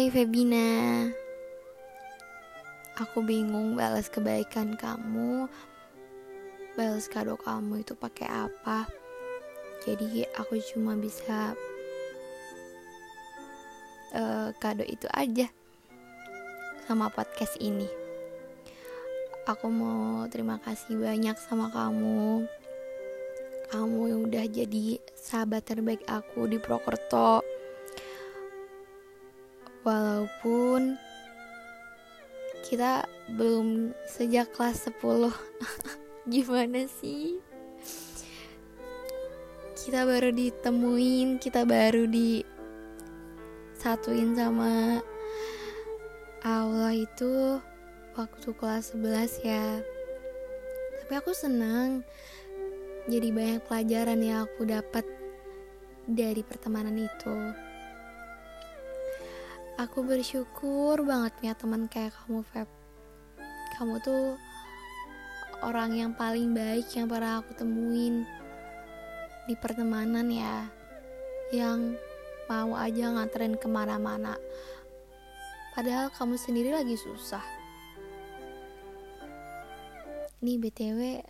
Hai Febina. Aku bingung balas kebaikan kamu. Balas kado kamu itu pakai apa? Jadi aku cuma bisa uh, Kado itu aja Sama podcast ini. Aku mau terima kasih banyak sama kamu. Kamu yang udah jadi sahabat terbaik aku di Prokerto walaupun kita belum sejak kelas 10 gimana sih? Kita baru ditemuin kita baru di satuin sama Allah itu waktu kelas 11 ya. Tapi aku senang jadi banyak pelajaran yang aku dapat dari pertemanan itu Aku bersyukur banget punya teman kayak kamu, Feb. Kamu tuh orang yang paling baik yang pernah aku temuin di pertemanan ya. Yang mau aja nganterin ke mana-mana. Padahal kamu sendiri lagi susah. Nih BTW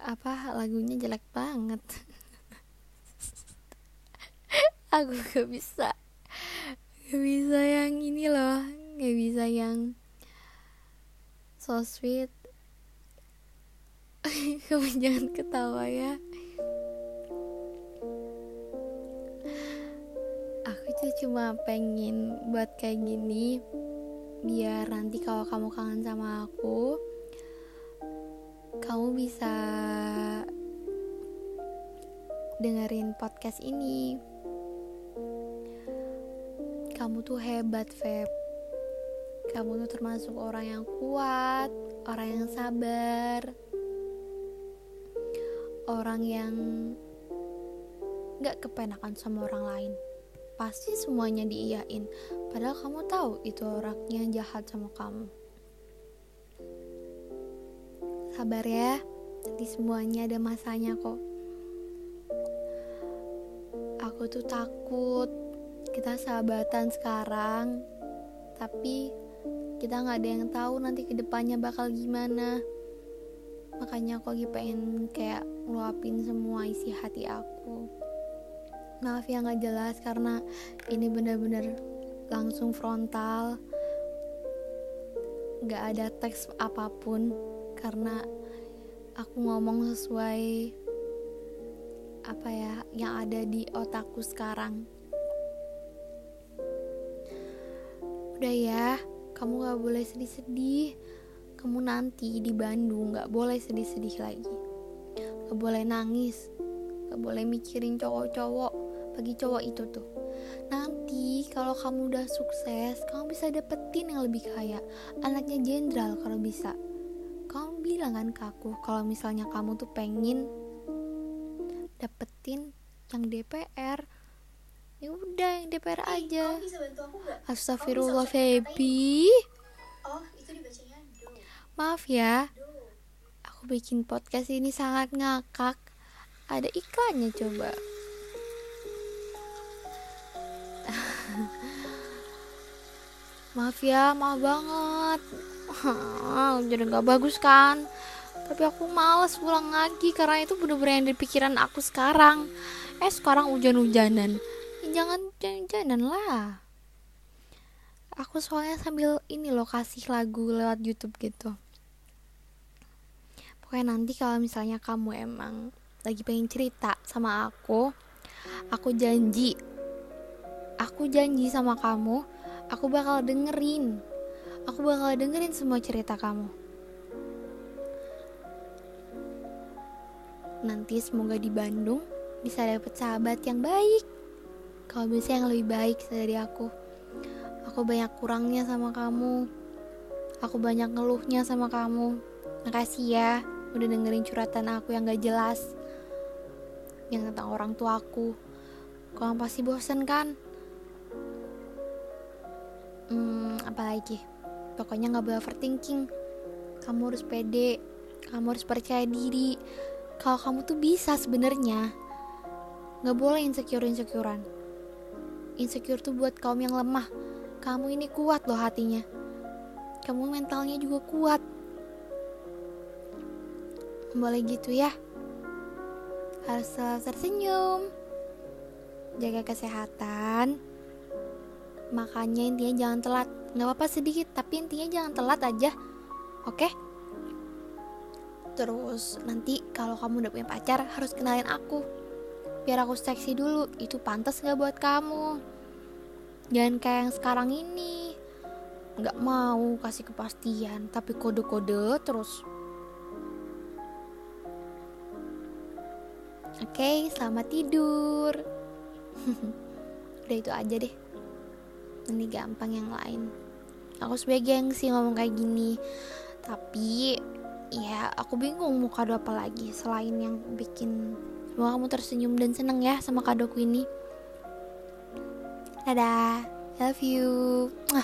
apa lagunya jelek banget. aku gak bisa gak bisa yang ini loh gak bisa yang so sweet. Kamu jangan ketawa ya. Aku tuh cuma pengen buat kayak gini biar nanti kalau kamu kangen sama aku kamu bisa dengerin podcast ini kamu tuh hebat, Feb. Kamu tuh termasuk orang yang kuat, orang yang sabar, orang yang gak kepenakan sama orang lain. Pasti semuanya diiyain, padahal kamu tahu itu orangnya jahat sama kamu. Sabar ya, nanti semuanya ada masanya kok. Aku tuh takut kita sahabatan sekarang tapi kita nggak ada yang tahu nanti ke depannya bakal gimana. Makanya aku lagi pengen kayak ngeluapin semua isi hati aku. Maaf ya nggak jelas karena ini bener-bener langsung frontal. Nggak ada teks apa pun karena aku ngomong sesuai apa ya yang ada di otakku sekarang Udah ya, kamu gak boleh sedih-sedih. Kamu nanti di Bandung gak boleh sedih-sedih lagi. Gak boleh nangis. Gak boleh mikirin cowok-cowok. Bagi cowok itu tuh. Nanti kalau kamu udah sukses, kamu bisa dapetin yang lebih kaya. Anaknya jenderal kalau bisa. Kamu bilang kan ke aku kalau misalnya kamu tuh pengen dapetin yang DPR ya udah yang DPR eh, aja. Astagfirullah Febi oh itu dibacanya do maaf ya. Do. aku bikin podcast ini sangat ngakak. Ada iklannya coba. Maaf ya maaf banget. Jadi nggak bagus kan? Tapi aku males pulang lagi karena itu bener-bener yang di pikiran aku sekarang. Eh sekarang hujan-hujanan jangan jangan lah. Aku soalnya sambil ini loh kasih lagu lewat YouTube gitu. Pokoknya nanti kalau misalnya kamu emang lagi pengen cerita sama aku aku janji aku janji sama kamu aku bakal dengerin. Aku bakal dengerin semua cerita kamu. Nanti semoga di Bandung bisa dapet sahabat yang baik kalau bisa yang lebih baik dari aku. Aku banyak kurangnya sama kamu. Aku banyak ngeluhnya sama kamu. Makasih ya udah dengerin curhatan aku yang gak jelas. Yang tentang orang tua aku. Kamu pasti bosen kan? Hmm apalagi? Pokoknya gak boleh overthinking. Kamu harus pede. Kamu harus percaya diri. Kalau kamu tuh bisa sebenarnya nggak boleh insecure insecurean insecure tuh buat kaum yang lemah Kamu ini kuat loh hatinya. Kamu mentalnya juga kuat. Boleh gitu ya. Harus selalu tersenyum. Jaga kesehatan. Makanya intinya jangan telat. Gak apa-apa sedikit, tapi intinya jangan telat aja. Oke? Terus nanti kalau kamu udah punya pacar harus kenalin aku. Biar aku seksi dulu. Itu pantas gak buat kamu? Jangan kayak yang sekarang ini. Nggak mau kasih kepastian tapi kode-kode terus. Oke okay, selamat tidur. Udah itu aja deh. Ini gampang yang lain. Aku sebagai gengsi ngomong kayak gini. Tapi ya aku bingung mau kado apa lagi selain yang bikin semoga kamu tersenyum dan seneng ya sama kadoku ini. Dadah. Love you. Ah